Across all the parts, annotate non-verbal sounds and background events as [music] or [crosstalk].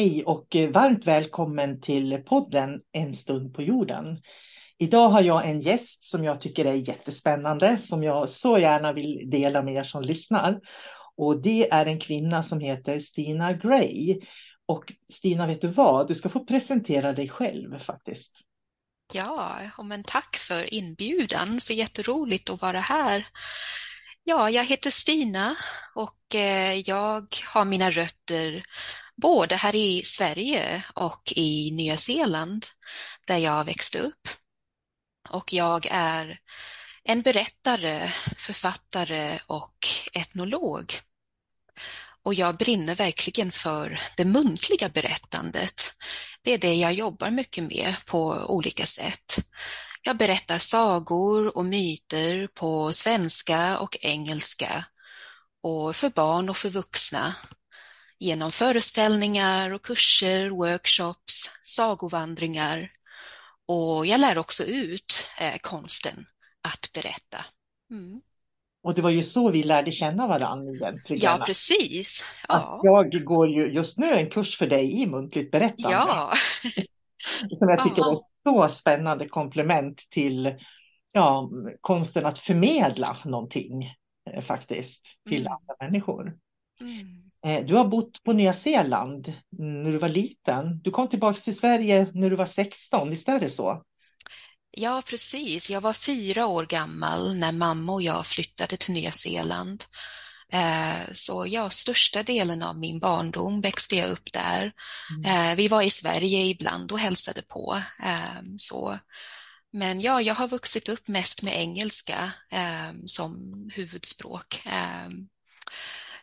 Hej och eh, varmt välkommen till podden En stund på jorden. Idag har jag en gäst som jag tycker är jättespännande, som jag så gärna vill dela med er som lyssnar. Och det är en kvinna som heter Stina Gray. Och Stina, vet du vad? Du ska få presentera dig själv faktiskt. Ja, men tack för inbjudan. Så jätteroligt att vara här. Ja, jag heter Stina och eh, jag har mina rötter både här i Sverige och i Nya Zeeland där jag växte upp. Och jag är en berättare, författare och etnolog. Och jag brinner verkligen för det muntliga berättandet. Det är det jag jobbar mycket med på olika sätt. Jag berättar sagor och myter på svenska och engelska och för barn och för vuxna genom föreställningar och kurser, workshops, sagovandringar och jag lär också ut eh, konsten att berätta. Mm. Och det var ju så vi lärde känna varandra egentligen. Ja, precis. Ja. Jag går ju just nu en kurs för dig i muntligt berättande. Ja. [laughs] som jag tycker är så spännande komplement till ja, konsten att förmedla någonting eh, faktiskt till mm. andra människor. Mm. Eh, du har bott på Nya Zeeland när du var liten. Du kom tillbaka till Sverige när du var 16, visst är det så? Ja, precis. Jag var fyra år gammal när mamma och jag flyttade till Nya Zeeland. Eh, så ja, största delen av min barndom växte jag upp där. Mm. Eh, vi var i Sverige ibland och hälsade på. Så. Men ja, jag har vuxit upp mest med engelska som huvudspråk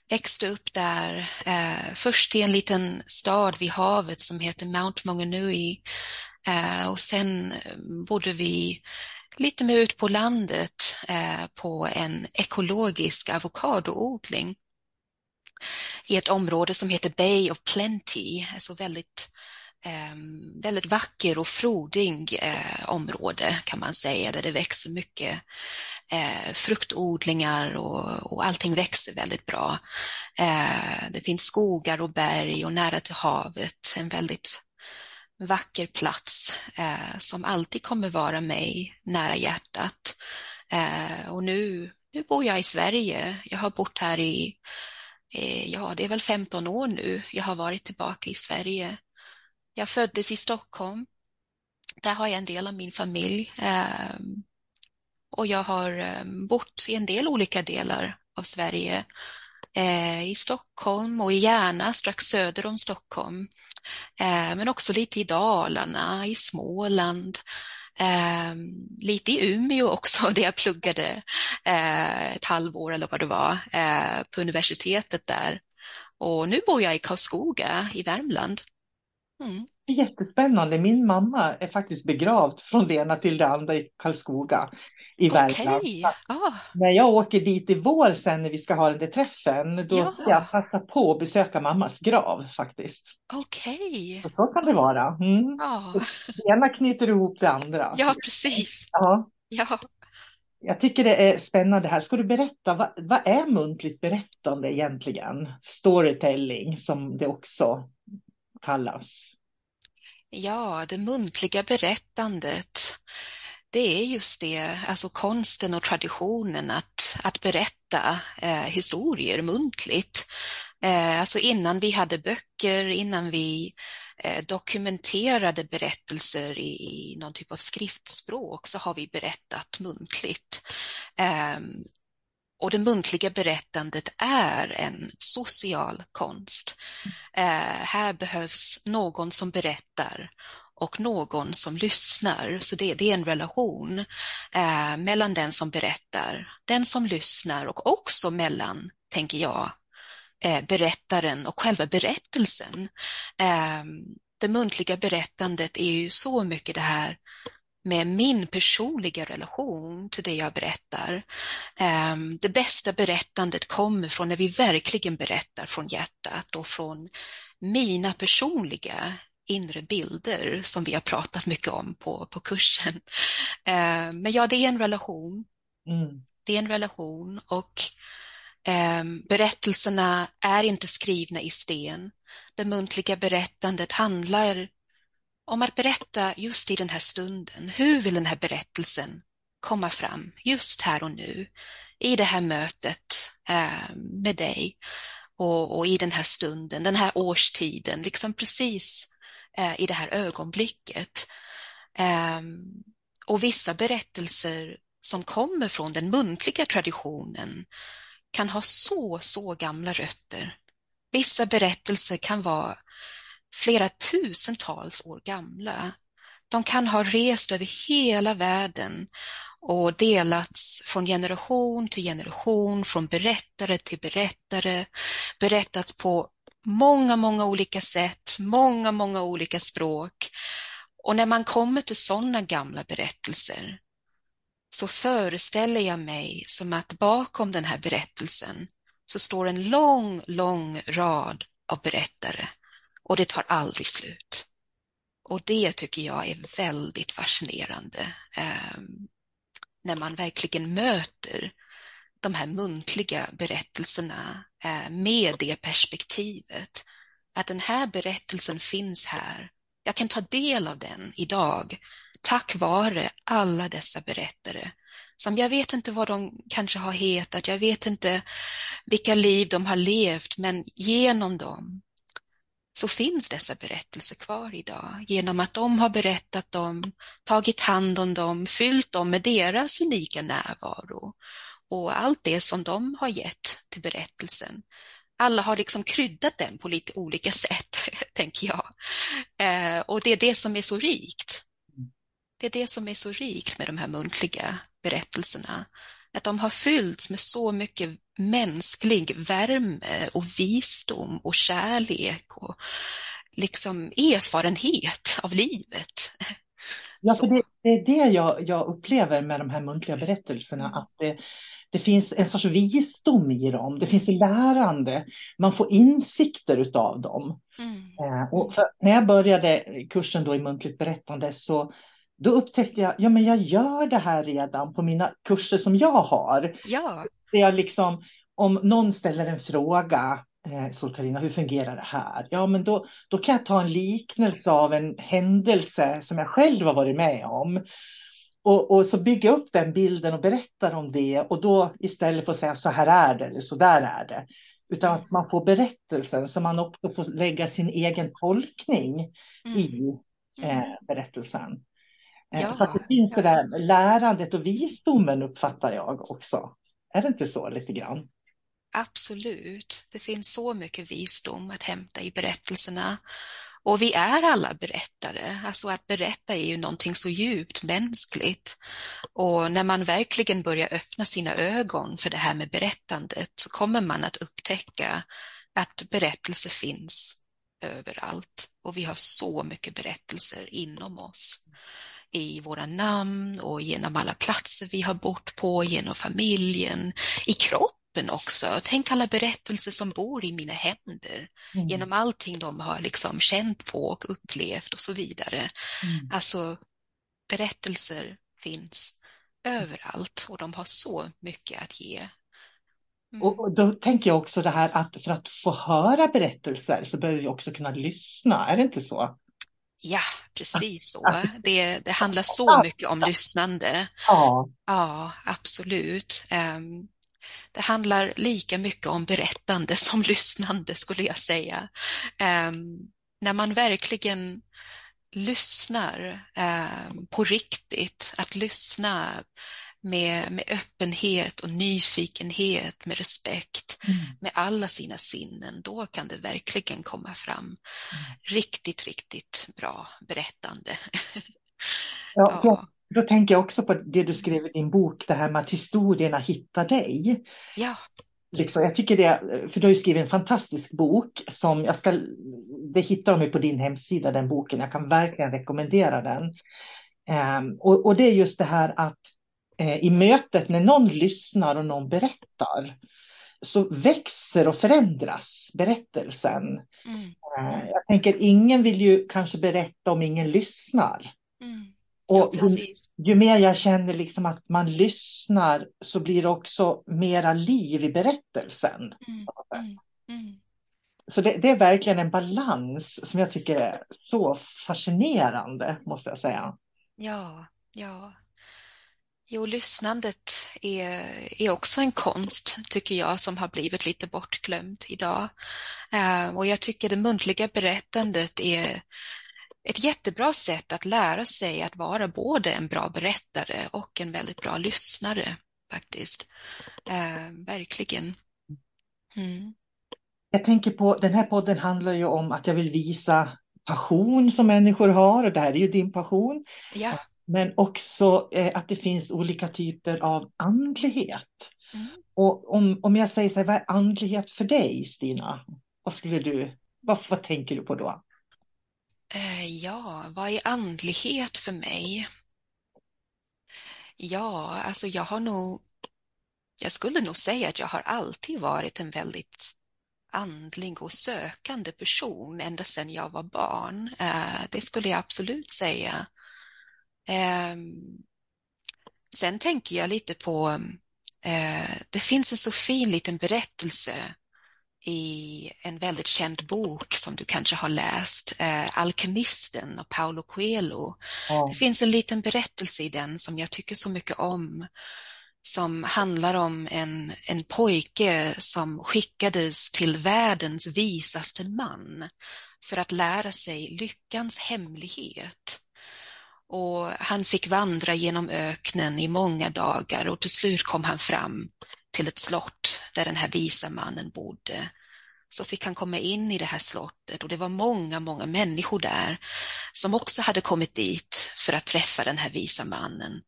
växte upp där, eh, först i en liten stad vid havet som heter Mount Maunganui eh, och sen eh, bodde vi lite mer ut på landet eh, på en ekologisk avokadoodling i ett område som heter Bay of Plenty, alltså väldigt ehm, väldigt vacker och frodig eh, område kan man säga, där det växer mycket eh, fruktodlingar och, och allting växer väldigt bra. Eh, det finns skogar och berg och nära till havet, en väldigt vacker plats eh, som alltid kommer vara mig nära hjärtat. Eh, och nu, nu bor jag i Sverige. Jag har bott här i, eh, ja det är väl 15 år nu. Jag har varit tillbaka i Sverige. Jag föddes i Stockholm. Där har jag en del av min familj. Eh, och jag har eh, bott i en del olika delar av Sverige. Eh, I Stockholm och i Järna strax söder om Stockholm. Eh, men också lite i Dalarna, i Småland. Ehm, lite i Umeå också, [laughs] där jag pluggade eh, ett halvår eller vad det var på universitetet där. Och nu bor jag i Karlskoga i Värmland. Mm. Jättespännande. Min mamma är faktiskt begravd från det ena till det andra i Karlskoga i Värmland. Okay. Ah. När jag åker dit i vår sen när vi ska ha den där träffen, då ja. ska jag passa på att besöka mammas grav faktiskt. Okej. Okay. Så, så kan det vara. Mm. Ah. Det ena knyter ihop det andra. Ja, precis. Ja. ja. Jag tycker det är spännande här. Ska du berätta, vad, vad är muntligt berättande egentligen? Storytelling som det också kallas? Ja, det muntliga berättandet. Det är just det, alltså konsten och traditionen att, att berätta eh, historier muntligt. Eh, alltså innan vi hade böcker, innan vi eh, dokumenterade berättelser i, i någon typ av skriftspråk så har vi berättat muntligt. Ehm, och det muntliga berättandet är en social konst. Eh, här behövs någon som berättar och någon som lyssnar. Så det, det är en relation eh, mellan den som berättar, den som lyssnar och också mellan, tänker jag, eh, berättaren och själva berättelsen. Eh, det muntliga berättandet är ju så mycket det här med min personliga relation till det jag berättar. Ehm, det bästa berättandet kommer från när vi verkligen berättar från hjärtat och från mina personliga inre bilder som vi har pratat mycket om på, på kursen. Ehm, men ja, det är en relation. Mm. Det är en relation och ehm, berättelserna är inte skrivna i sten. Det muntliga berättandet handlar om att berätta just i den här stunden. Hur vill den här berättelsen komma fram just här och nu i det här mötet eh, med dig och, och, i den här stunden, den här årstiden, liksom precis eh, i det här ögonblicket. Eh, och vissa berättelser som kommer från den muntliga traditionen kan ha så, så gamla rötter. Vissa berättelser kan vara flera tusentals år gamla. De kan ha rest över hela världen och delats från generation till generation, från berättare till berättare, berättats på många, många olika sätt, många, många olika språk. Och när man kommer till sådana gamla berättelser så föreställer jag mig som att bakom den här berättelsen så står en lång, lång rad av berättare och det tar aldrig slut. Och det tycker jag är väldigt fascinerande eh, när man verkligen möter de här muntliga berättelserna eh, med det perspektivet. Att den här berättelsen finns här. Jag kan ta del av den idag tack vare alla dessa berättare som jag vet inte vad de kanske har hetat, jag vet inte vilka liv de har levt, men genom dem så finns dessa berättelser kvar idag genom att de har berättat dem, tagit hand om dem, fyllt dem med deras unika närvaro och allt det som de har gett till berättelsen. Alla har liksom kryddat den på lite olika sätt, [laughs] tänker jag. Eh, och det är det som är så rikt. Det är det som är så rikt med de här muntliga berättelserna. Att de har fyllts med så mycket mänsklig värme och visdom och kärlek och liksom erfarenhet av livet. Ja, för det, det är det jag, jag, upplever med de här muntliga berättelserna, mm. att det, det, finns en sorts visdom i dem, det finns lärande, man får insikter av dem. Mm. Eh, och när jag började kursen då i muntligt berättande så då upptäckte jag, ja men jag gör det här redan på mina kurser som jag har. Ja. Det jag liksom, om någon ställer en fråga, eh, Sol-Carina, hur fungerar det här? Ja, men då, då kan jag ta en liknelse av en händelse som jag själv har varit med om. Och, och så bygga upp den bilden och berätta om det och då istället för att säga så här är det eller så där är det. Utan att man får berättelsen så man också får lägga sin egen tolkning mm. i eh, berättelsen. Eh, ja, så att det finns ja. det där lärandet och visdomen uppfattar jag också. Är det inte så lite grann? Absolut. Det finns så mycket visdom att hämta i berättelserna. Och vi är alla berättare. Alltså att berätta är ju någonting så djupt mänskligt. Och när man verkligen börjar öppna sina ögon för det här med berättandet så kommer man att upptäcka att berättelser finns överallt. Och vi har så mycket berättelser inom oss i våra namn och genom alla platser vi har bott på, genom familjen, i kroppen också. Tänk alla berättelser som bor i mina händer, mm. genom allting de har liksom känt på och upplevt och så vidare. Mm. Alltså, berättelser finns överallt och de har så mycket att ge. Mm. Och då tänker jag också det här att för att få höra berättelser så behöver vi också kunna lyssna, är det inte så? Ja, precis så. [laughs] Det, det handlar så mycket om lyssnande. Ja, ja absolut. Um, det handlar lika mycket om berättande [laughs] som lyssnande skulle jag säga. Um, när man verkligen lyssnar eh, på riktigt, att lyssna med, med öppenhet och nyfikenhet, med respekt, mm. med alla sina sinnen, då kan det verkligen komma fram mm. riktigt, riktigt bra berättande. [laughs] ja, ja. Då tänker jag också på det du skrev i din bok, det här med att historierna hittar dig. Ja. Liksom, jag tycker det, för du har ju skrivit en fantastisk bok som jag ska, det hittar de på din hemsida, den boken. Jag kan verkligen rekommendera den. Um, och, och, det är just det här att i mötet när någon lyssnar och någon berättar så växer och förändras berättelsen. Mm. Uh, jag tänker, ingen vill ju kanske berätta om ingen lyssnar. Mm. Och ja, ju, ju, mer jag känner liksom att man lyssnar så blir det också mera liv i berättelsen. Mm, mm, mm. Så det, det, är verkligen en balans som jag tycker är så fascinerande, måste jag säga. Ja, ja. Jo, lyssnandet är, är också en konst, tycker jag, som har blivit lite bortglömd idag. Uh, och jag tycker det muntliga berättandet är ett jättebra sätt att lära sig att vara både en bra berättare och en väldigt bra lyssnare faktiskt. Eh, verkligen. Mm. Jag tänker på, den här podden handlar ju om att jag vill visa passion som människor har och det här är ju din passion. Ja. Men också eh, att det finns olika typer av andlighet. Mm. Och om, om jag säger så här, vad är andlighet för dig Stina? Vad skulle du, vad, vad tänker du på då? Eh, ja, vad är andlighet för mig? Ja, alltså jag har nog, jag skulle nog säga att jag har alltid varit en väldigt andlig och sökande person ända sedan jag var barn. Eh, det skulle jag absolut säga. Ehm, sen tänker jag lite på, eh, det finns en så fin liten berättelse i en väldigt känd bok som du kanske har läst, eh, Alkemisten av Paulo Coelho. Ja. Det finns en liten berättelse i den som jag tycker så mycket om som handlar om en, en pojke som skickades till världens visaste man för att lära sig lyckans hemlighet. Och han fick vandra genom öknen i många dagar och till slut kom han fram till ett slott där den här visa mannen bodde så fick han komma in i det här slottet och det var många, många människor där som också hade kommit dit för att träffa den här visa mannen.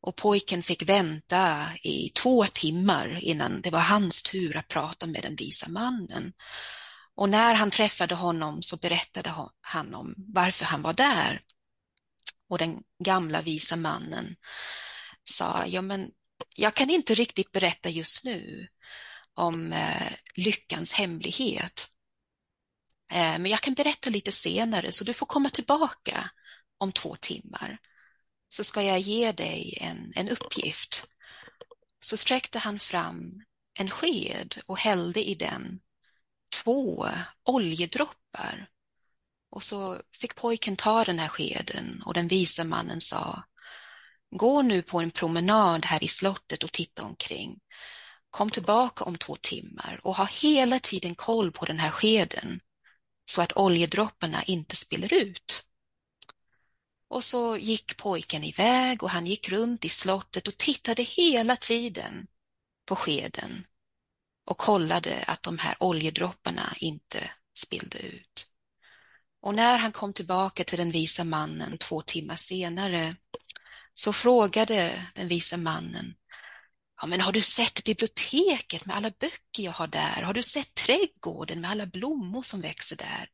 Och pojken fick vänta i två timmar innan det var hans tur att prata med den visa mannen. Och när han träffade honom så berättade han om varför han var där. Och den gamla visa mannen sa, ja men jag kan inte riktigt berätta just nu om eh, lyckans hemlighet. Eh, men jag kan berätta lite senare så du får komma tillbaka om två timmar. Så ska jag ge dig en, en uppgift. Så sträckte han fram en sked och hällde i den två oljedroppar. Och så fick pojken ta den här skeden och den vise mannen sa Gå nu på en promenad här i slottet och titta omkring. Kom tillbaka om två timmar och ha hela tiden koll på den här skeden så att oljedropparna inte spiller ut. Och så gick pojken iväg och han gick runt i slottet och tittade hela tiden på skeden och kollade att de här oljedropparna inte spillde ut. Och när han kom tillbaka till den visa mannen två timmar senare så frågade den visa mannen Ja, men har du sett biblioteket med alla böcker jag har där? Har du sett trädgården med alla blommor som växer där?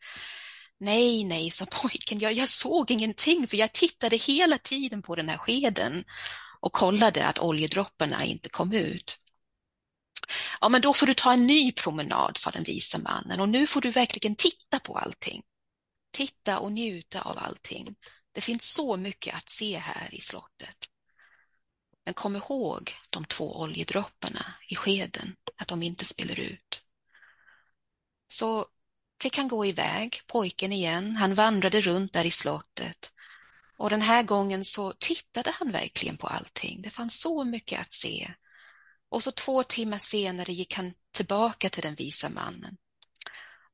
Nej, nej, sa pojken, jag, jag såg ingenting för jag tittade hela tiden på den här skeden och kollade att oljedropparna inte kom ut. Ja, men då får du ta en ny promenad, sa den vise mannen, och nu får du verkligen titta på allting. Titta och njuta av allting. Det finns så mycket att se här i slottet. Men kom ihåg de två oljedropparna i skeden, att de inte spiller ut. Så fick han gå iväg, pojken igen. Han vandrade runt där i slottet. Och den här gången så tittade han verkligen på allting. Det fanns så mycket att se. Och så två timmar senare gick han tillbaka till den visa mannen.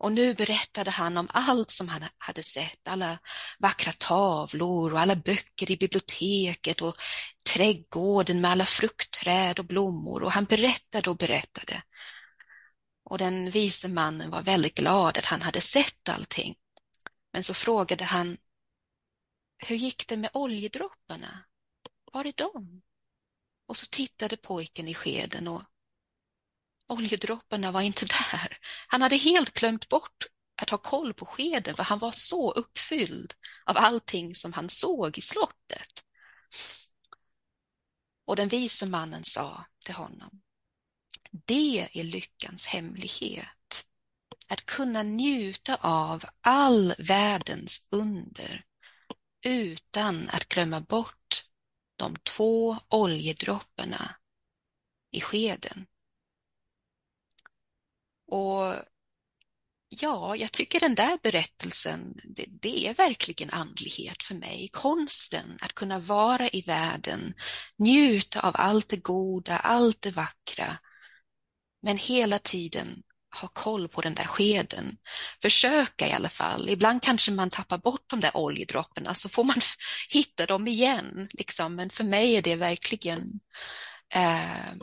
Och nu berättade han om allt som han hade sett, alla vackra tavlor och alla böcker i biblioteket och trädgården med alla fruktträd och blommor och han berättade och berättade. Och den vise mannen var väldigt glad att han hade sett allting. Men så frågade han, hur gick det med oljedropparna? Var är de? Och så tittade pojken i skeden och oljedropparna var inte där. Han hade helt glömt bort att ha koll på skeden för han var så uppfylld av allting som han såg i slottet. Och den vise mannen sa till honom, det är lyckans hemlighet, att kunna njuta av all världens under utan att glömma bort de två oljedropparna i skeden. Och ja, jag tycker den där berättelsen, det, det, är verkligen andlighet för mig. Konsten att kunna vara i världen, njuta av allt det goda, allt det vackra, men hela tiden ha koll på den där skeden. Försöka i alla fall. Ibland kanske man tappar bort de där oljedropparna så får man [laughs] hitta dem igen. Liksom. Men för mig är det verkligen eh,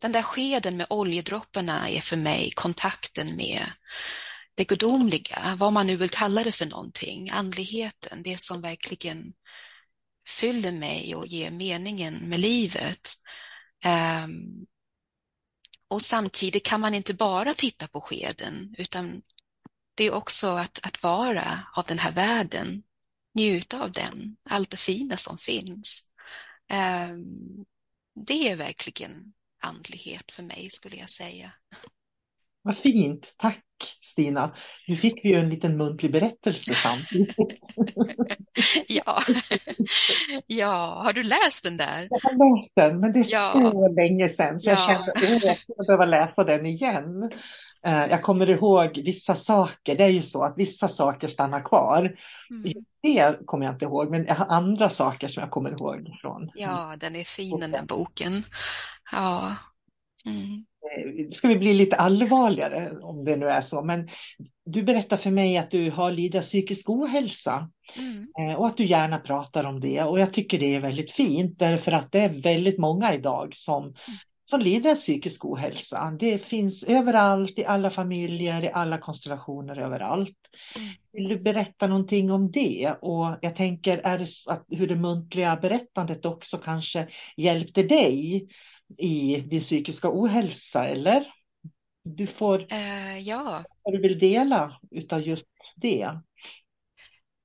den där skeden med oljedropparna är för mig kontakten med det gudomliga, vad man nu vill kalla det för någonting, andligheten, det som verkligen fyller mig och ger meningen med livet. Um, och samtidigt kan man inte bara titta på skeden, utan det är också att, att vara av den här världen, njuta av den, allt det fina som finns. Um, det är verkligen andlighet för mig skulle jag säga. Vad fint, tack Stina. Nu fick vi ju en liten muntlig berättelse samtidigt. [laughs] ja. ja, har du läst den där? Jag har läst den, men det är ja. så länge sedan så ja. jag kände att jag behöva läsa den igen. Eh, jag kommer ihåg vissa saker, det är ju så att vissa saker stannar kvar. Mm. Det kommer jag inte ihåg, men jag har andra saker som jag kommer ihåg från. Ja, den är fin den där boken. Ja. Mm. Eh, ska vi bli lite allvarligare om det nu är så, men du berättar för mig att du har lidit av psykisk ohälsa mm. Eh, och att du gärna pratar om det och jag tycker det är väldigt fint därför att det är väldigt många idag som mm som lider av psykisk ohälsa. Det finns överallt, i alla familjer, i alla konstellationer, överallt. Mm. Vill du berätta någonting om det? Och jag tänker, är det att hur det muntliga berättandet också kanske hjälpte dig i din psykiska ohälsa, eller? Du får, uh, ja. vad du vill dela utav just det.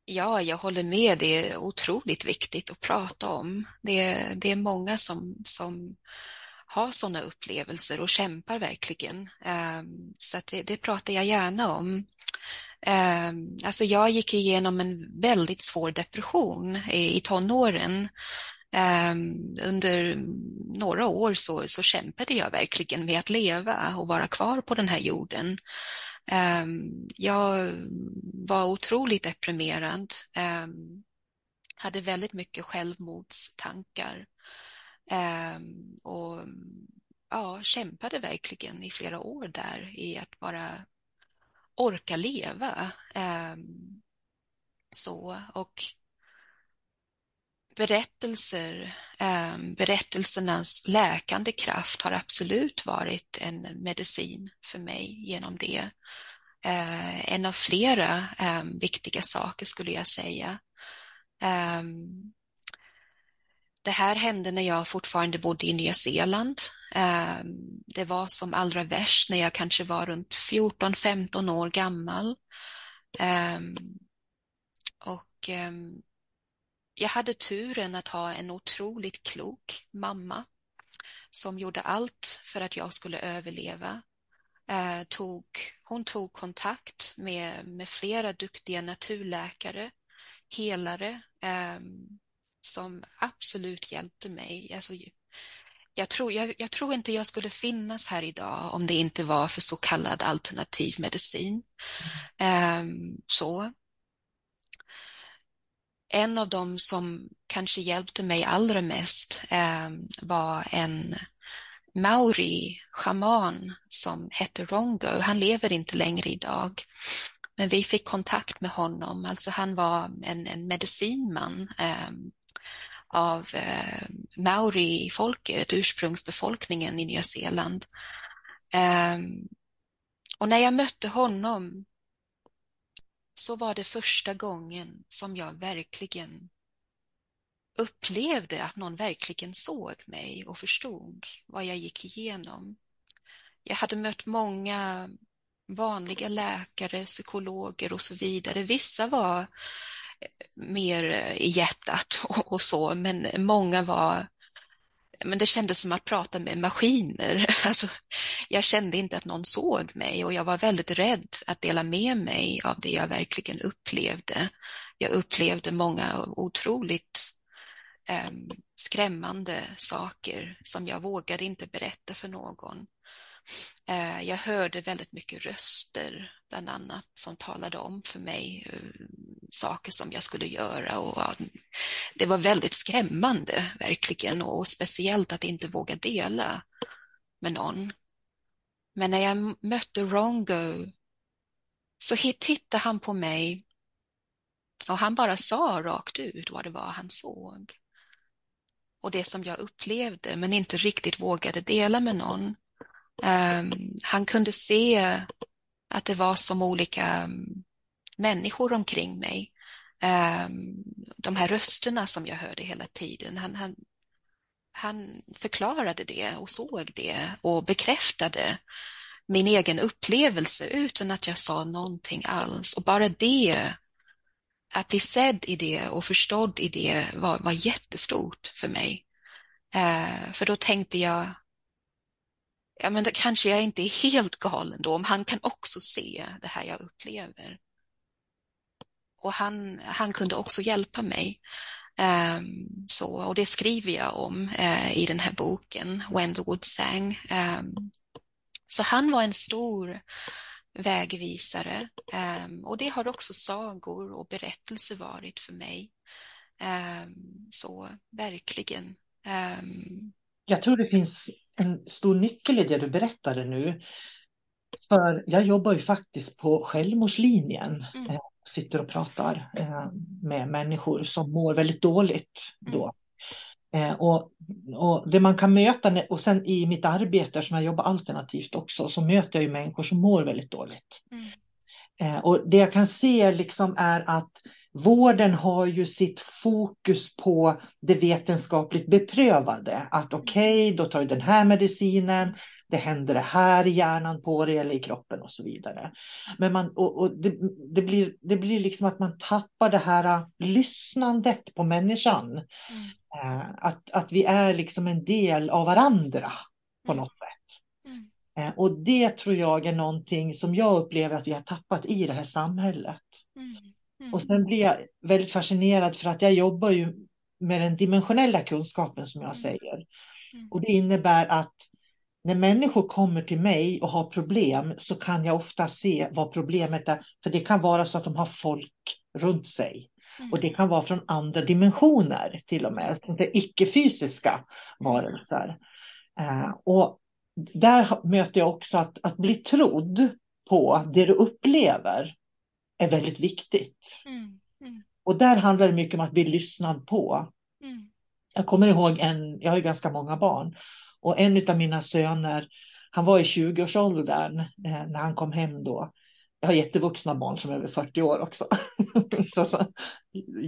Ja, jag håller med. Det är otroligt viktigt att prata om. Det, det är många som, som har sådana upplevelser och kämpar verkligen. Ehm, så det, det, pratar jag gärna om. Ehm, alltså jag gick igenom en väldigt svår depression i, tonåren. Ehm, under några år så, så kämpade jag verkligen med att leva och vara kvar på den här jorden. Jag var otroligt deprimerad, hade väldigt mycket självmordstankar Ehm, och ja, kämpade verkligen i flera år där i att bara orka leva. Ehm, så, och berättelser, ehm, berättelsernas läkande kraft har absolut varit en medicin för mig genom det. En av flera viktiga saker skulle jag säga. Det här hände när jag fortfarande bodde i Nya Zeeland. Ehm, det var som allra värst när jag kanske var runt 14-15 år gammal. Ehm, och ehm, jag hade turen att ha en otroligt klok mamma som gjorde allt för att jag skulle överleva. hon tog kontakt med, med flera duktiga naturläkare, helare, som absolut hjälpte mig. Alltså, jag, tror, jag, jag, tror inte jag skulle finnas här idag om det inte var för så kallad alternativ medicin. Mm. Um, så. En av dem som kanske hjälpte mig allra mest um, var en maori schaman som hette Rongo. Han lever inte längre idag. Men vi fick kontakt med honom. Alltså han var en, en medicinman um, av eh, maori-folket, eh, ursprungsbefolkningen i Nya Zeeland. Eh, och när jag mötte honom så var det första gången som jag verkligen upplevde att någon verkligen såg mig och förstod vad jag gick igenom. Jag hade mött många vanliga läkare, psykologer och så vidare. Vissa var eh, mer i hjärtat [laughs] och, så, men många var men det kändes som att prata med maskiner. [laughs] Alltså, jag kände inte att någon såg mig och jag var väldigt rädd att dela med mig av det jag verkligen upplevde. Jag upplevde många otroligt eh, skrämmande saker som jag vågade inte berätta för någon. Eh, jag hörde väldigt mycket röster, bland annat, som talade om för mig eh, saker som jag skulle göra. Och, det var väldigt skrämmande, verkligen, och speciellt att inte våga dela med någon. Men när jag mötte Rongo så tittade han på mig och han bara sa rakt ut vad det var han såg. Och det som jag upplevde men inte riktigt vågade dela med någon. Um, han kunde se att det var som olika um, människor omkring mig. Ehm, de här rösterna som jag hörde hela tiden. Han, han, han förklarade det och såg det och bekräftade min egen upplevelse utan att jag sa någonting alls. Och bara det, att bli sedd i det och förstådd i det var, var jättestort för mig. Ehm, för då tänkte jag, ja men då kanske jag inte är helt galen då, om han kan också se det här jag upplever. Och han, han kunde också hjälpa mig. Um, så, och det skriver jag om uh, i den här boken, When the Wood Sang. Um, så han var en stor vägvisare um, och det har också sagor och berättelser varit för mig. så verkligen. Jag tror det finns en stor nyckel i det du berättade nu. För jag jobbar ju faktiskt på självmordslinjen. Mm. Eh, sitter och pratar eh, med människor som mår väldigt dåligt då. Mm. Eh, och, och det man kan möta, och sen i mitt arbete som jag jobbar alternativt också, så möter jag ju människor som mår väldigt dåligt. Mm. Och det jag kan se liksom är att Vården har ju sitt fokus på det vetenskapligt beprövade. Att okej, okay, då tar du den här medicinen, det händer det här i hjärnan på dig eller i kroppen och så vidare. Men man, och, och det, det, blir, det blir liksom att man tappar det här lyssnandet på människan. Mm. Uh, att, att vi är liksom en del av varandra på mm. något sätt. Mm. Uh, och det tror jag är någonting som jag upplever att vi har tappat i det här samhället. Mm. Mm. Och sen blir jag väldigt fascinerad för att jag jobbar ju med den dimensionella kunskapen som jag mm. säger. Och det innebär att när människor kommer till mig och har problem så kan jag ofta se vad problemet är. För det kan vara så att de har folk runt sig. Mm. Och det kan vara från andra dimensioner till och med, icke-fysiska varelser. Uh, och där möter jag också att, att bli trodd på det du upplever är väldigt viktigt. Mm. Mm. Och där handlar det mycket om att bli lyssnad på. Mm. Jag kommer ihåg en, jag har ju ganska många barn, och en av mina söner, han var i 20-årsåldern eh, när han kom hem då. Jag har jättevuxna barn som är över 40 år också. [laughs] så, så,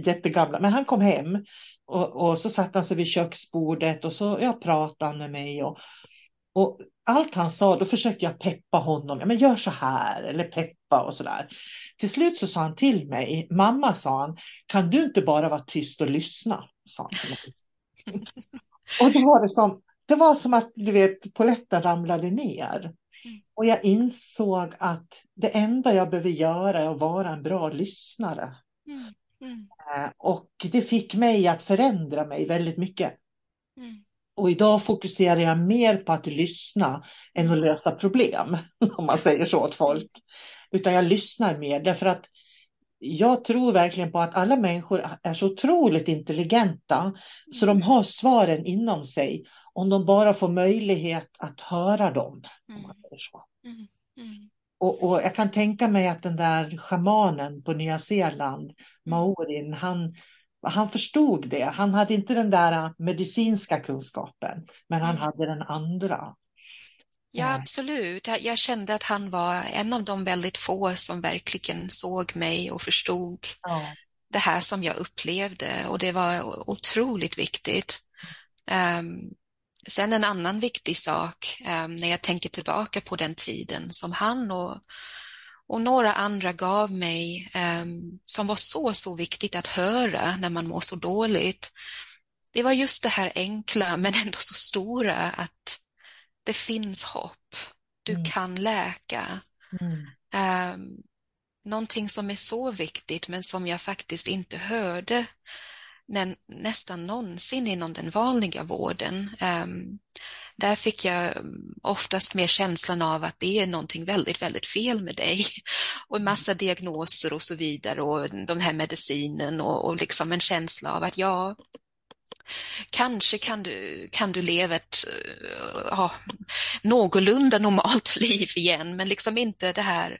jättegamla. Men han kom hem och, och, så satte han sig vid köksbordet och så ja, pratade han med mig. Och, och allt han sa, då försökte jag peppa honom. Ja, men gör så här eller peppa och så där. Till slut så sa han till mig, mamma sa han, kan du inte bara vara tyst och lyssna? Sa han till mig. [laughs] och då var det som, det var som att du vet, poletten ramlade ner. Mm. Och jag insåg att det enda jag behöver göra är att vara en bra lyssnare. Mm. Mm. Eh, och det fick mig att förändra mig väldigt mycket. Mm. Och idag fokuserar jag mer på att lyssna än att lösa problem, [laughs] om man säger så åt folk. Utan jag lyssnar mer därför att jag tror verkligen på att alla människor är så otroligt intelligenta så de har svaren inom sig. om de bara får möjlighet att höra dem. Mm. Mm. Mm. Och, och jag kan tänka mig att den där shamanen på Nya Zeeland, maorin, han, han förstod det. Han hade inte den där medicinska kunskapen, men han Mm. hade den andra. Ja, absolut. Jag, jag kände att han var en av de väldigt få som verkligen såg mig och förstod Ja. det här som jag upplevde och det var otroligt viktigt. Ehm, sen en annan viktig sak ehm, när jag tänker tillbaka på den tiden som han och, och några andra gav mig ehm, som var så, så viktigt att höra när man mår så dåligt. Det var just det här enkla men ändå så stora att det finns hopp. Du Mm. kan läka. Mm. Um, någonting som är så viktigt men som jag faktiskt inte hörde nä nästan någonsin inom den vanliga vården. Ehm, där fick jag um, oftast mer känslan av att det är någonting väldigt, väldigt fel med dig [laughs] och en massa diagnoser och så vidare och de här medicinen och, och liksom en känsla av att ja, kanske kan du, kan du leva ett uh, ja, någorlunda normalt [laughs] liv igen, men liksom inte det här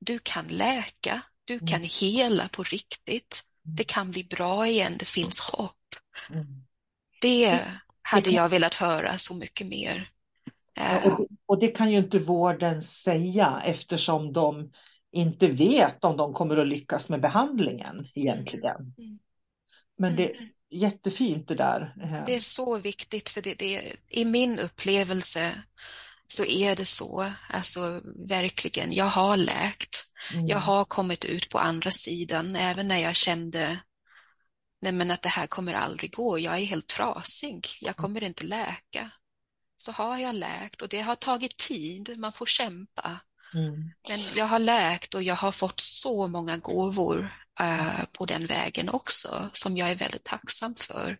du kan läka, du kan Mm. hela på riktigt. Det kan bli bra igen, det finns hopp. Mm. Det hade kan- jag velat höra så mycket mer. Ja, Eh, Och det, och det kan ju inte vården säga eftersom de inte vet om de kommer att lyckas med behandlingen egentligen. Mm. Men det är jättefint det där. Eh, Det är så viktigt för det, det, i min upplevelse så är det så, alltså verkligen, jag har läkt. mm, Jag har kommit ut på andra sidan, även när jag kände nej men att det här kommer aldrig gå, jag är helt trasig, jag kommer inte läka. Så har jag läkt och det har tagit tid, man får kämpa. mm. Men jag har läkt och jag har fått så många gåvor eh, på den vägen också, som jag är väldigt tacksam för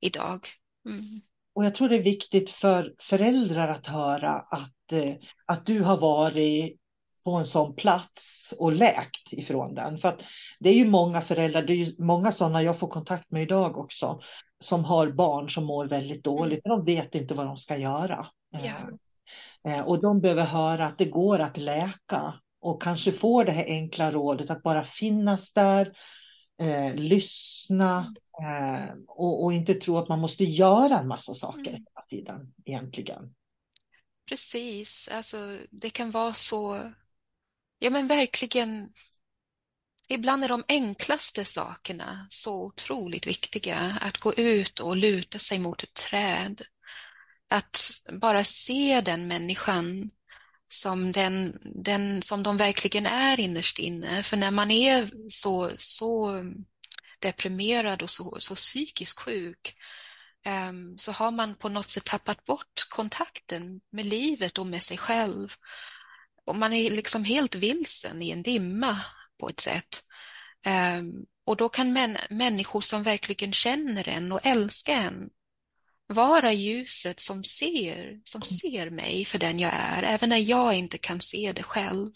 idag. Mm. Och jag tror det är viktigt för föräldrar att höra att, eh, att du har varit på en sån plats och läkt ifrån den. För att det är ju många föräldrar, det är ju många sådana jag får kontakt med idag också, som har barn som mår väldigt dåligt. De vet inte vad de ska göra. Ja. Eh, Och de behöver höra att det går att läka och kanske få det här enkla rådet att bara finnas där, eh, lyssna eh, och, och inte tro att man måste göra en massa saker Mm. hela tiden egentligen. Precis, alltså det kan vara så, ja men verkligen, ibland är de enklaste sakerna så otroligt viktiga. Att gå ut och luta sig mot ett träd. Att bara se den människan som den, den som de verkligen är innerst inne. För när man är så, så deprimerad och så, så psykiskt sjuk ehm, så har man på något sätt tappat bort kontakten med livet och med sig själv. Och man är liksom helt vilsen i en dimma på ett sätt. Ehm, och då kan män, människor som verkligen känner en och älskar en vara ljuset som ser, som ser mig för den jag är, även när jag inte kan se det själv.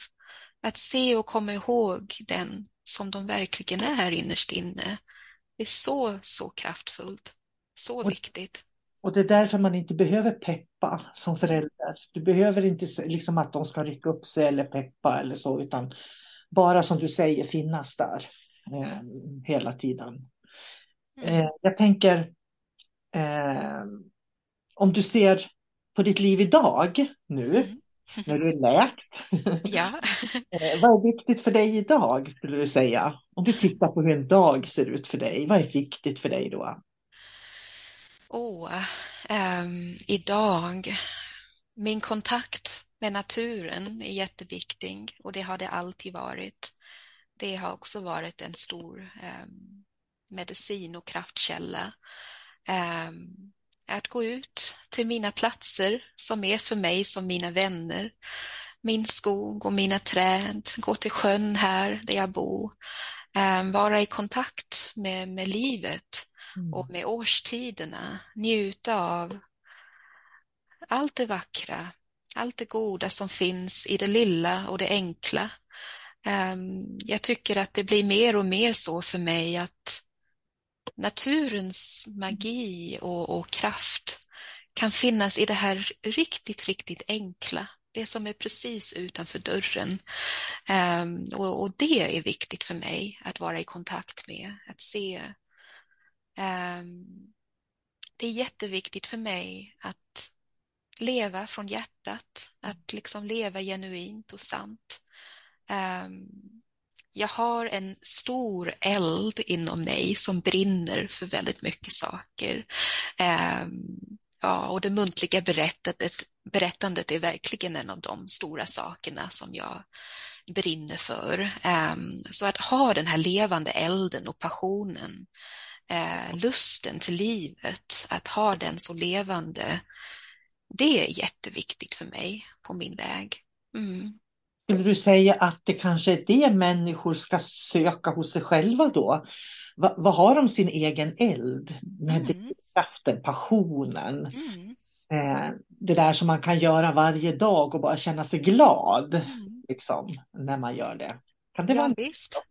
Att se och komma ihåg den som de verkligen är innerst inne. Det är så, så kraftfullt. Så Och- viktigt. Och det är därför man inte behöver peppa som förälder. Du behöver inte liksom att de ska rycka upp sig eller peppa eller så, utan bara som du säger finnas där eh, hela tiden. Mm. Eh, jag tänker, eh, om du ser på ditt liv idag nu, Mm. när du är läkt, [laughs] Ja. [laughs] eh, vad är viktigt för dig idag skulle du säga? Om du tittar på hur en dag ser ut för dig, vad är viktigt för dig då? Åh, ehm, idag, min kontakt med naturen är jätteviktig och det har det alltid varit. Det har också varit en stor ehm, medicin och kraftkälla. Ehm, att gå ut till mina platser som är för mig som mina vänner. Min skog och mina träd, gå till sjön här där jag bor. Ehm, vara i kontakt med, med livet och med årstiderna njuta av allt det vackra, allt det goda som finns i det lilla och det enkla. Ehm, Jag tycker att det blir mer och mer så för mig att naturens magi och, och kraft kan finnas i det här riktigt, riktigt enkla. Det som är precis utanför dörren. Um, och, och, det är viktigt för mig att vara i kontakt med, att se. Um, det är jätteviktigt för mig att leva från hjärtat, att liksom leva genuint och sant. Ehm, jag har en stor eld inom mig som brinner för väldigt mycket saker. Eh, ja, och det muntliga berättandet, berättandet är verkligen en av de stora sakerna som jag brinner för. Eh, så att ha den här levande elden och passionen, eh, lusten till livet, att ha den så levande, det är jätteviktigt för mig på min väg. Mm. Skulle du säga att det kanske är det människor ska söka hos sig själva då? Va, vad har de sin egen eld? Med mm. kraften, passionen. Mm. Eh, det där som man kan göra varje dag och bara känna sig glad. Mm. Liksom, när man gör det. Kan det ja, vara visst.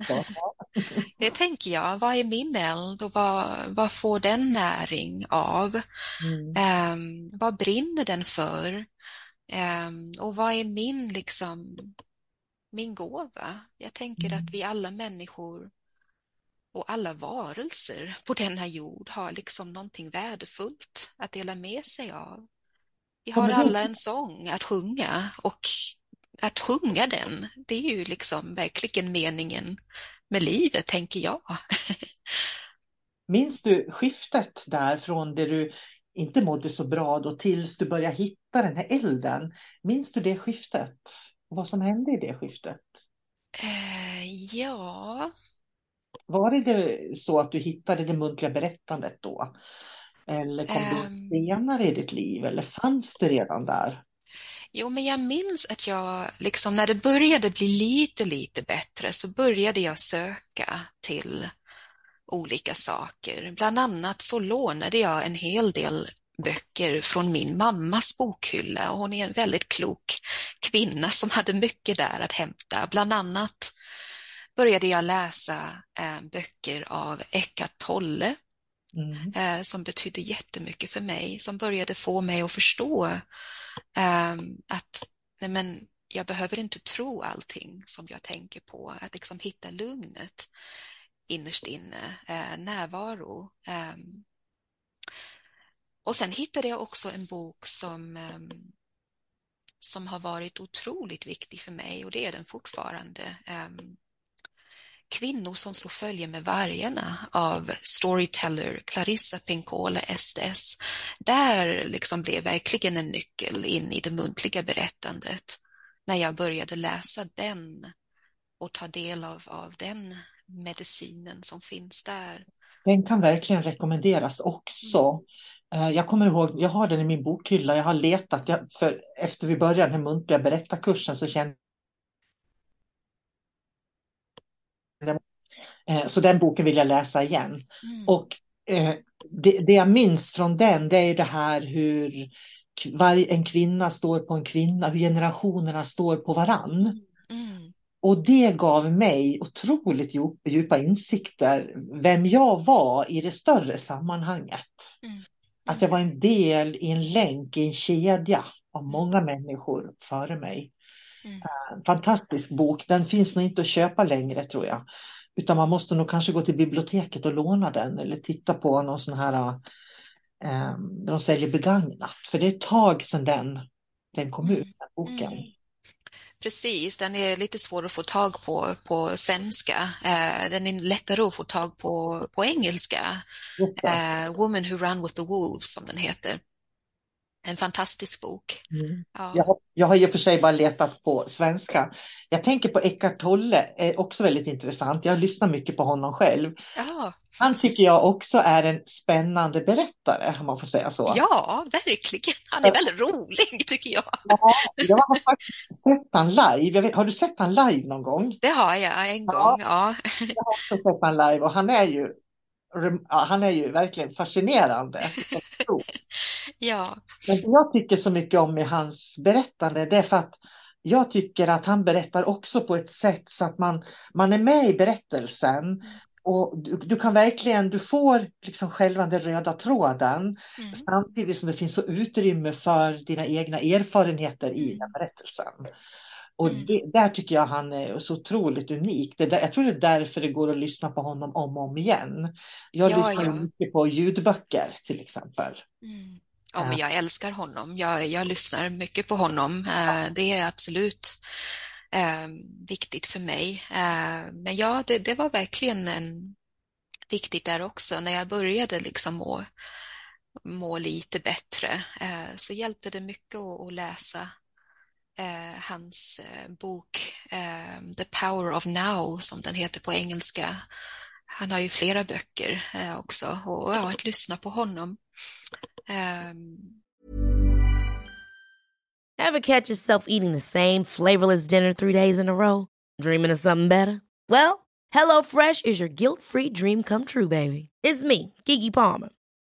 [laughs] det tänker jag. Vad är min eld och vad, vad får den näring av? Mm. Um, vad brinner den för? Um, och vad är min, liksom, min gåva? Jag tänker mm. att vi alla människor och alla varelser på denna jord har liksom någonting värdefullt att dela med sig av. Vi har alla en sång att sjunga och att sjunga den, det är ju liksom verkligen meningen med livet, tänker jag. [laughs] Minns du skiftet där från det du inte mådde så bra då tills du började hitta den här elden? Minns du det skiftet? Vad som hände i det skiftet? Uh, ja. Var det så att du hittade det muntliga berättandet då? Eller kom um... det senare i ditt liv? Eller fanns det redan där? Jo, men jag minns att jag, liksom när det började bli lite, lite bättre så började jag söka till olika saker. Bland annat så lånade jag en hel del böcker från min mammas bokhylla och hon är en väldigt klok kvinna som hade mycket där att hämta. Bland annat började jag läsa eh, böcker av Eckart Tolle mm. eh, som betydde jättemycket för mig, som började få mig att förstå eh, att nej men, jag behöver inte tro allting som jag tänker på, att liksom hitta lugnet innerst inne, eh, närvaro. Ehm, och sen hittade jag också en bok som, ehm, som har varit otroligt viktig för mig och det är den fortfarande. Ehm, Kvinnor som slår följe med vargarna av storyteller Clarissa Pinkola Estes. Där liksom blev verkligen en nyckel in i det muntliga berättandet när jag började läsa den och ta del av, av den medicinen som finns där. Den kan verkligen rekommenderas också. Mm. Eh, jag kommer ihåg, jag har den i min bokhylla, jag har letat, jag, för efter vi började den här muntliga berättarkursen så kände Eh, så den boken vill jag läsa igen. Mm. Och eh, det, det, jag minns från den, det är det här hur en kvinna står på en kvinna, hur generationerna står på varann. Mm. Och det gav mig otroligt djupa insikter, vem jag var i det större sammanhanget. Mm. Att jag var en del i en länk, i en kedja av mm. många människor före mig. Mm. Eh, fantastisk bok, den finns nog inte att köpa längre tror jag. Utan man måste nog kanske gå till biblioteket och låna den eller titta på någon sån här eh, där de säljer begagnat. För det är ett tag sedan den, den kom ut, den boken. Mm. Precis, den är lite svår att få tag på på svenska. Eh, den är lättare att få tag på på engelska. Eh, Woman who ran with the wolves som den heter. En fantastisk bok. Mm. Ja. Jag, har, jag har i och för sig bara letat på svenska. Jag tänker på Eckart Tolle, är också väldigt intressant. Jag lyssnar mycket på honom själv. Ja. Han tycker jag också är en spännande berättare, om man får säga så. Ja, verkligen. Han är väldigt rolig, tycker jag. Ja, jag har faktiskt sett han live. Vet, har du sett han live någon gång? Det har jag, en gång. Ja. Jag har också sett han live och han är ju han är ju verkligen fascinerande. [laughs] ja. Men jag tycker så mycket om i hans berättande, det är för att jag tycker att han berättar också på ett sätt så att man, man är med i berättelsen Och du, du, kan verkligen, du får liksom själva den röda tråden mm. samtidigt som det finns så utrymme för dina egna erfarenheter i mm. den berättelsen. Och mm. det, där tycker jag han är så otroligt unik. Det där, jag tror det är därför det går att lyssna på honom om och om igen. Jag ja, lyssnar ja. mycket på ljudböcker till exempel. Mm. Ja, men jag älskar honom. Jag, jag lyssnar mycket på honom. Eh, det är absolut eh, viktigt för mig. Eh, men ja, det, det var verkligen en, viktigt där också. När jag började liksom må, må lite bättre så hjälpte det mycket att, att läsa eh, hans eh, bok eh, The Power of Now som den heter på engelska. Han har ju flera böcker eh, också och ja, att lyssna på honom. Ehm. Um... Have catch yourself eating the same flavorless dinner three days in a row? Dreaming of something better? Well, Hello Fresh is your guilt-free dream come true, baby. It's me, Gigi Palmer.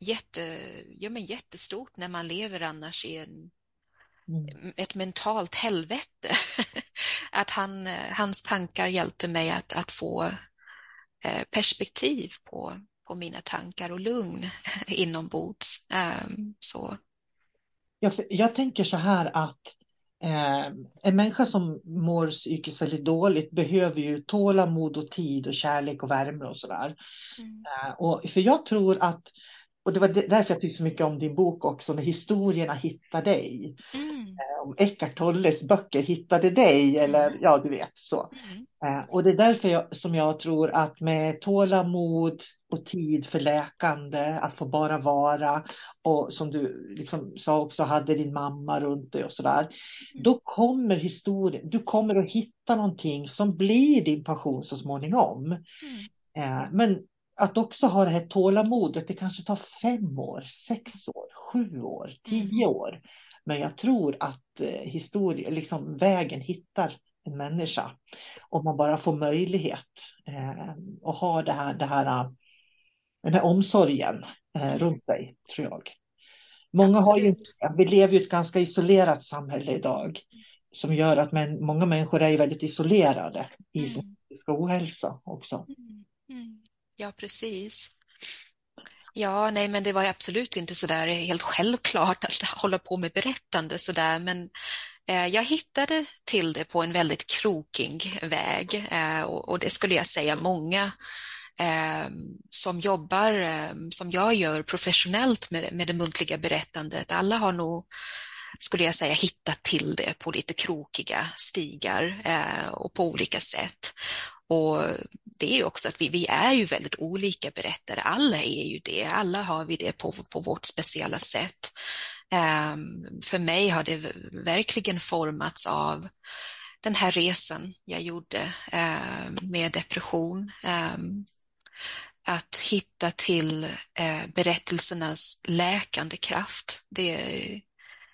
Jätte, ja men jättestort när man lever annars i en Mm. ett mentalt helvete. [laughs] att han, hans tankar hjälpte mig att, att få eh, perspektiv på, på mina tankar och lugn [laughs] inombords. Um, så. Jag, jag tänker så här att eh, en människa som mår psykiskt väldigt dåligt behöver ju tålamod och tid och kärlek och värme och sådär. Mm. Eh, och, för jag tror att och det var därför jag tyckte så mycket om din bok också, när historierna hittar dig. Mm. Eh, om Eckart Tolles böcker hittade dig, eller mm. ja, du vet så. Mm. Eh, och det är därför jag, som jag tror att med tålamod och tid för läkande, att få bara vara, och som du liksom sa också, hade din mamma runt dig och sådär. Mm. Då kommer historien, du kommer att hitta någonting som blir din passion så småningom. Mm. Eh, men att också ha det här tålamodet, det kanske tar fem år, sex år, sju år, tio mm. år. Men jag tror att eh, historia, liksom vägen hittar en människa. Om man bara får möjlighet eh, att ha det här, det här, den här omsorgen eh, mm. runt sig, tror jag. Många har ju, vi lever ju i ett ganska isolerat samhälle idag som gör att men, många människor är väldigt isolerade i sin mm. ohälsa också. Mm. Mm. Ja, precis. Ja, nej, men det var absolut inte så där helt självklart att [laughs] hålla på med berättande så där, men eh, jag hittade till det på en väldigt krokig väg eh, och, och, det skulle jag säga många eh, som jobbar eh, som jag gör professionellt med, med det muntliga berättandet, alla har nog skulle jag säga hittat till det på lite krokiga stigar eh, och på olika sätt. Och det är också att vi, vi är ju väldigt olika berättare, alla är ju det, alla har vi det på, på vårt speciella sätt. Um, för mig har det verkligen formats av den här resan jag gjorde uh, med depression. Um, att hitta till uh, berättelsernas läkande kraft, det,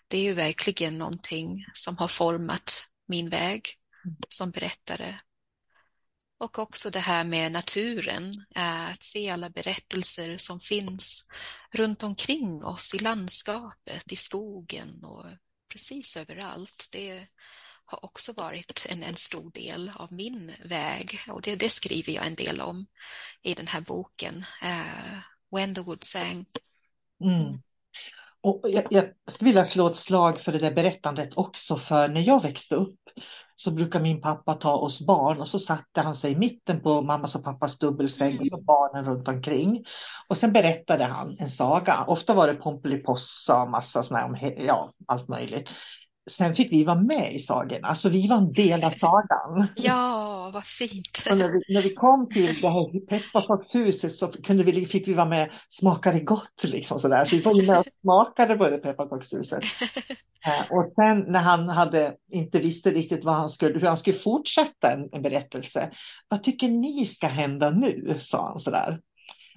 det är ju verkligen någonting som har format min väg som berättare och också det här med naturen, eh, att se alla berättelser som finns runt omkring oss i landskapet, i skogen och precis överallt. Det har också varit en, en stor del av min väg och det, det, skriver jag en del om i den här boken, uh, When the Wood Sang. Mm. Och jag, jag skulle vilja slå ett slag för det där berättandet också, för när jag växte upp så brukar min pappa ta oss barn och så satte han sig i mitten på mammas och pappas dubbelsäng och så barnen runt omkring. Och sen berättade han en saga. Ofta var det Pomperipossa och massa sådana ja, allt möjligt sen fick vi vara med i sagorna, alltså vi var en del av sagan. [laughs] Ja, vad fint. Och när, vi, när vi kom till det här pepparkakshuset så kunde vi, fick vi vara med, smakade gott liksom sådär. Så vi var med och smakade på det pepparkakshuset. [laughs] Eh, och sen när han hade, inte visste riktigt vad han skulle, hur han skulle fortsätta en, en berättelse. Vad tycker ni ska hända nu? sa han sådär.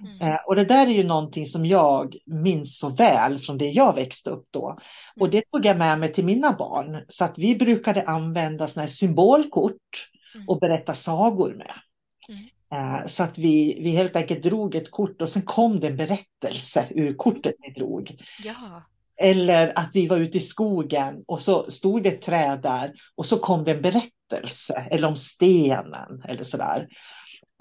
Mm. Eh, och det där är ju någonting som jag minns så väl från det jag växte upp då. Och mm. det tog jag med mig till mina barn. Så att vi brukade använda såna här symbolkort mm. och berätta sagor med. Mm. Så att vi, vi helt enkelt drog ett kort och sen kom det en berättelse ur kortet vi drog. Ja. Eller att vi var ute i skogen och så stod det ett träd där och så kom det en berättelse eller om stenen eller sådär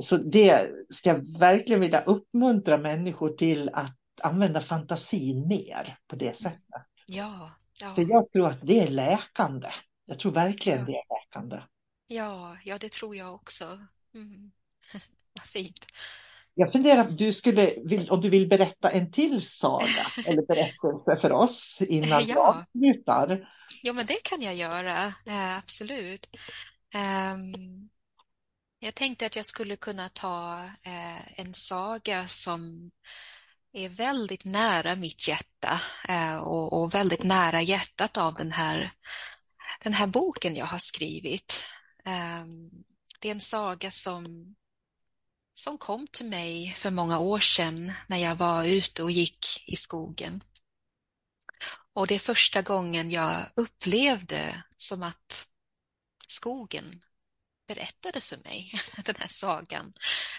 så det ska jag verkligen vilja uppmuntra människor till att använda fantasin mer på det sättet. Ja, ja. För jag tror att det är läkande. Jag tror verkligen ja. det är läkande. Ja, ja det tror jag också. Mm. [laughs] Vad fint. Jag funderar du skulle, om du vill berätta en till saga [laughs] eller berättelse för oss innan ja. jag slutar. Ja, men det kan jag göra, äh, absolut. Um, jag tänkte att jag skulle kunna ta eh, en saga som är väldigt nära mitt hjärta eh, och, och, väldigt nära hjärtat av den här, den här boken jag har skrivit. Eh, det är en saga som, som kom till mig för många år sedan när jag var ute och gick i skogen. Och det är första gången jag upplevde som att skogen berättade för mig, [laughs] den här sagan.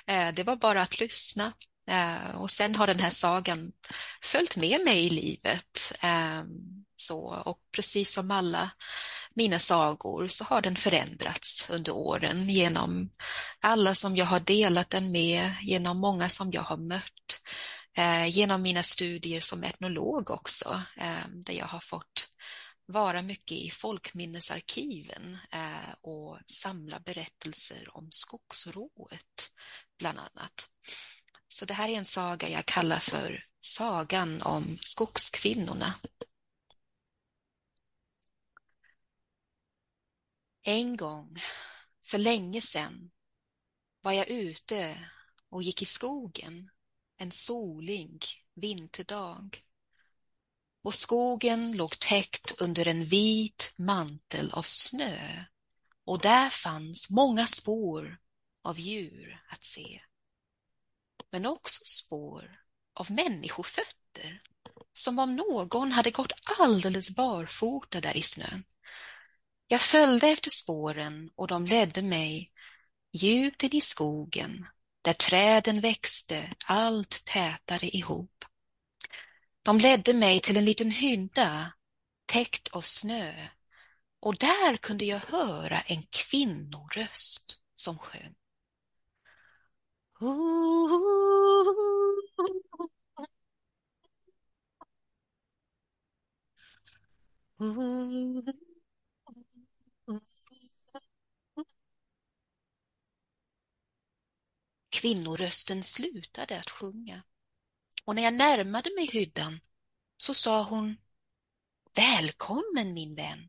Eh, det var bara att lyssna. Eh, och sen har den här sagan följt med mig i livet. Eh, så, och precis som alla mina sagor så har den förändrats under åren genom alla som jag har delat den med, genom många som jag har mött, genom mina studier som etnolog också, där jag har fått vara mycket i folkminnesarkiven eh, och samla berättelser om skogsrået, bland annat. Så det här är en saga jag kallar för Sagan om skogskvinnorna. En gång, för länge sedan, var jag ute och gick i skogen en solig vinterdag och skogen låg täckt under en vit mantel av snö och där fanns många spår av djur att se. Men också spår av människofötter som om någon hade gått alldeles barfota där i snön. Jag följde efter spåren och de ledde mig djupt in i skogen där träden växte allt tätare ihop. De ledde mig till en liten hydda täckt av snö och där kunde jag höra en kvinnoröst som sjöng. Kvinnorösten slutade att sjunga och när jag närmade mig hyddan så sa hon Välkommen min vän,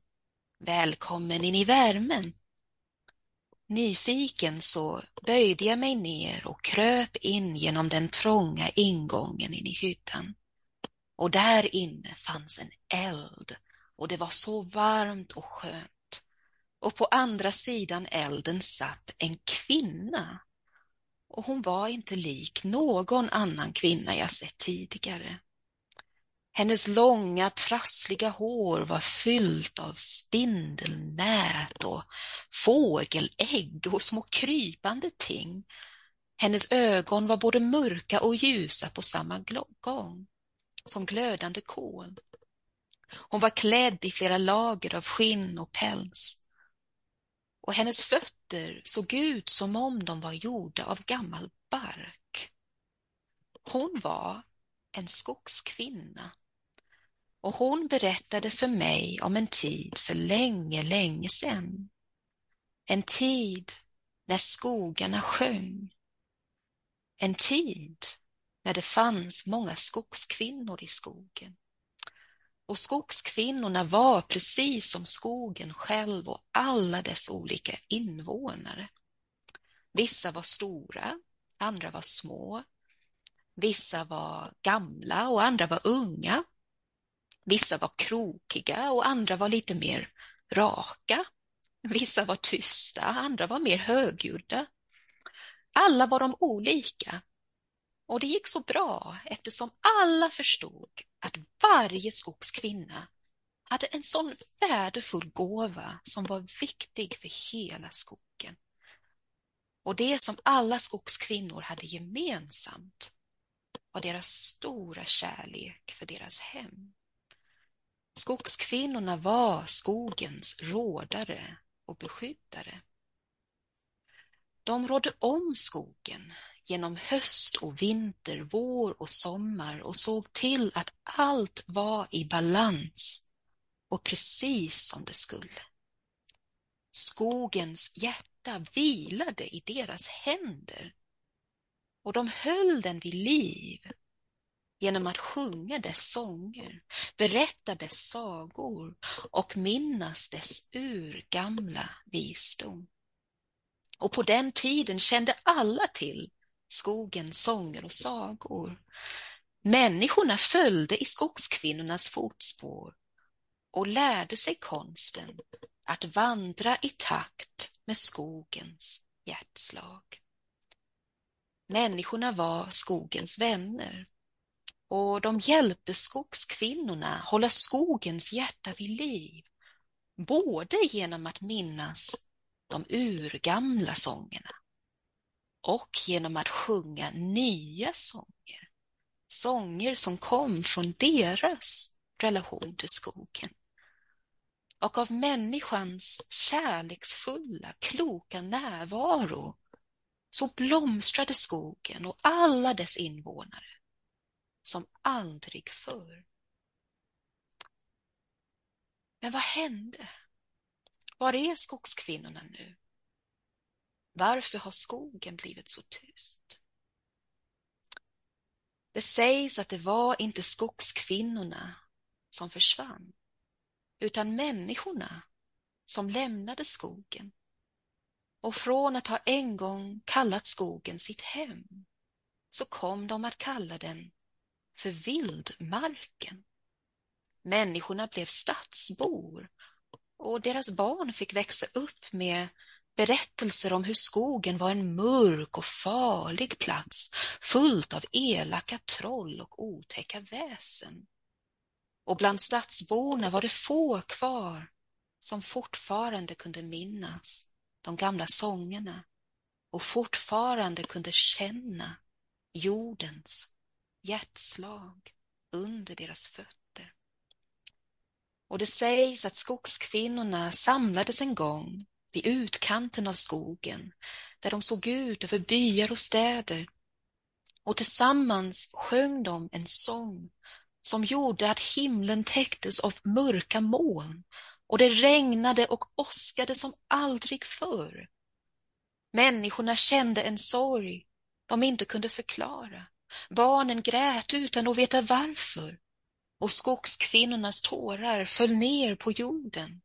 välkommen in i värmen. Nyfiken så böjde jag mig ner och kröp in genom den trånga ingången in i hyddan. Och där inne fanns en eld och det var så varmt och skönt. Och på andra sidan elden satt en kvinna och hon var inte lik någon annan kvinna jag sett tidigare. Hennes långa trassliga hår var fyllt av spindelnät och fågelägg och små krypande ting. Hennes ögon var både mörka och ljusa på samma gång, som glödande kol. Hon var klädd i flera lager av skinn och päls och hennes fötter såg ut som om de var gjorda av gammal bark. Hon var en skogskvinna och hon berättade för mig om en tid för länge, länge sedan. En tid när skogarna sjöng. En tid när det fanns många skogskvinnor i skogen. Och skogskvinnorna var precis som skogen själv och alla dess olika invånare. Vissa var stora, andra var små. Vissa var gamla och andra var unga. Vissa var krokiga och andra var lite mer raka. Vissa var tysta, andra var mer högljudda. Alla var de olika. Och det gick så bra eftersom alla förstod att varje skogskvinna hade en sån värdefull gåva som var viktig för hela skogen. Och det som alla skogskvinnor hade gemensamt var deras stora kärlek för deras hem. Skogskvinnorna var skogens rådare och beskyddare. De rådde om skogen genom höst och vinter, vår och sommar och såg till att allt var i balans och precis som det skulle. Skogens hjärta vilade i deras händer och de höll den vid liv genom att sjunga dess sånger, berätta dess sagor och minnas dess urgamla visdom. Och på den tiden kände alla till skogens sånger och sagor. Människorna följde i skogskvinnornas fotspår och lärde sig konsten att vandra i takt med skogens hjärtslag. Människorna var skogens vänner och de hjälpte skogskvinnorna hålla skogens hjärta vid liv, både genom att minnas de urgamla sångerna och genom att sjunga nya sånger. Sånger som kom från deras relation till skogen. Och av människans kärleksfulla, kloka närvaro så blomstrade skogen och alla dess invånare som aldrig förr. Men vad hände? Var är skogskvinnorna nu? Varför har skogen blivit så tyst? Det sägs att det var inte skogskvinnorna som försvann, utan människorna som lämnade skogen. Och från att ha en gång kallat skogen sitt hem, så kom de att kalla den för vildmarken. Människorna blev stadsbor och deras barn fick växa upp med berättelser om hur skogen var en mörk och farlig plats fullt av elaka troll och otäcka väsen. Och bland stadsborna var det få kvar som fortfarande kunde minnas de gamla sångerna och fortfarande kunde känna jordens hjärtslag under deras fötter. Och det sägs att skogskvinnorna samlades en gång vid utkanten av skogen där de såg ut över byar och städer och tillsammans sjöng de en sång som gjorde att himlen täcktes av mörka moln och det regnade och åskade som aldrig förr. Människorna kände en sorg de inte kunde förklara. Barnen grät utan att veta varför och skogskvinnornas tårar föll ner på jorden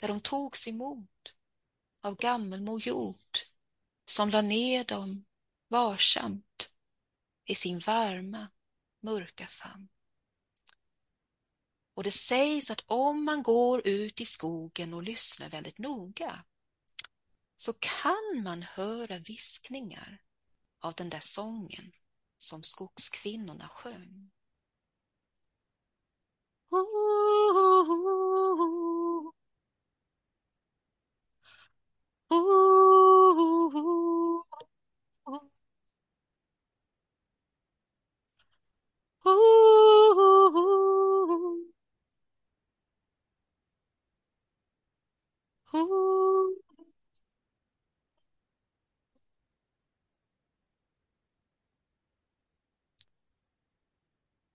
där de togs emot av gammelmor jord som la ner dem varsamt i sin varma, mörka famn. Och det sägs att om man går ut i skogen och lyssnar väldigt noga så kan man höra viskningar av den där sången som skogskvinnorna sjöng.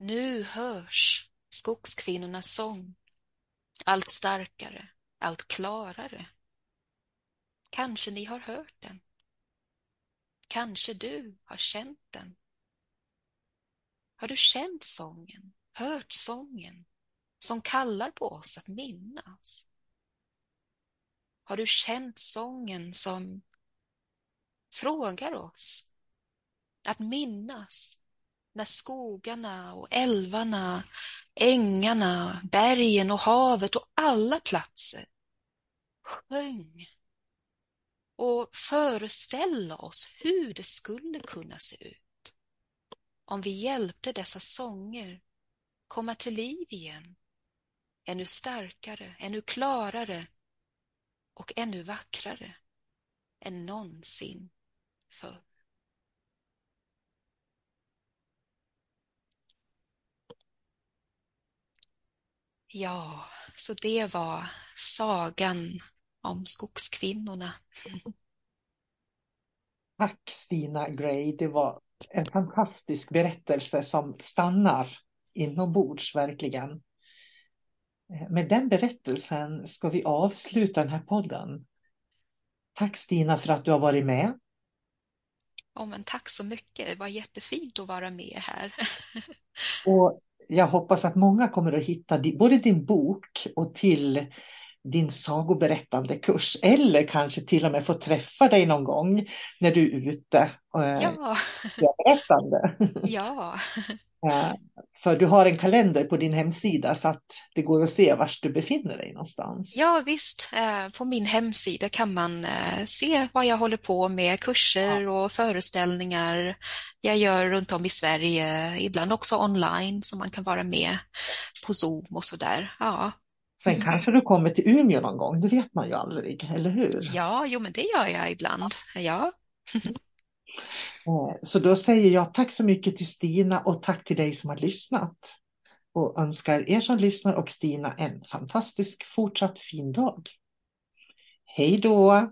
Nu hörs skogskvinnornas sång. Allt starkare, allt klarare. Kanske ni har hört den. Kanske du har känt den. Har du känt sången, hört sången som kallar på oss att minnas? Har du känt sången som frågar oss att minnas när skogarna och älvarna, ängarna, bergen och havet och alla platser sjöng och föreställa oss hur det skulle kunna se ut om vi hjälpte dessa sånger komma till liv igen, ännu starkare, ännu klarare och ännu vackrare än någonsin förr. Ja, så det var sagan om skogskvinnorna. Tack Stina Gray, det var en fantastisk berättelse som stannar inombords verkligen. Med den berättelsen ska vi avsluta den här podden. Tack Stina för att du har varit med. Oh, men tack så mycket, det var jättefint att vara med här. [laughs] och jag hoppas att många kommer att hitta både din bok och till din sagoberättande kurs eller kanske till och med få träffa dig någon gång när du är ute och ja. berättande. Ja. För du har en kalender på din hemsida så att det går att se var du befinner dig någonstans. Ja visst, på min hemsida kan man se vad jag håller på med, kurser och föreställningar jag gör runt om i Sverige, ibland också online så man kan vara med på Zoom och sådär. Ja. Sen kanske du kommer till Umeå någon gång, det vet man ju aldrig, eller hur? Ja, jo men det gör jag ibland, ja. Eh, så då säger jag tack så mycket till Stina och tack till dig som har lyssnat. Och önskar er som lyssnar och Stina en fantastisk fortsatt fin dag. Hej då!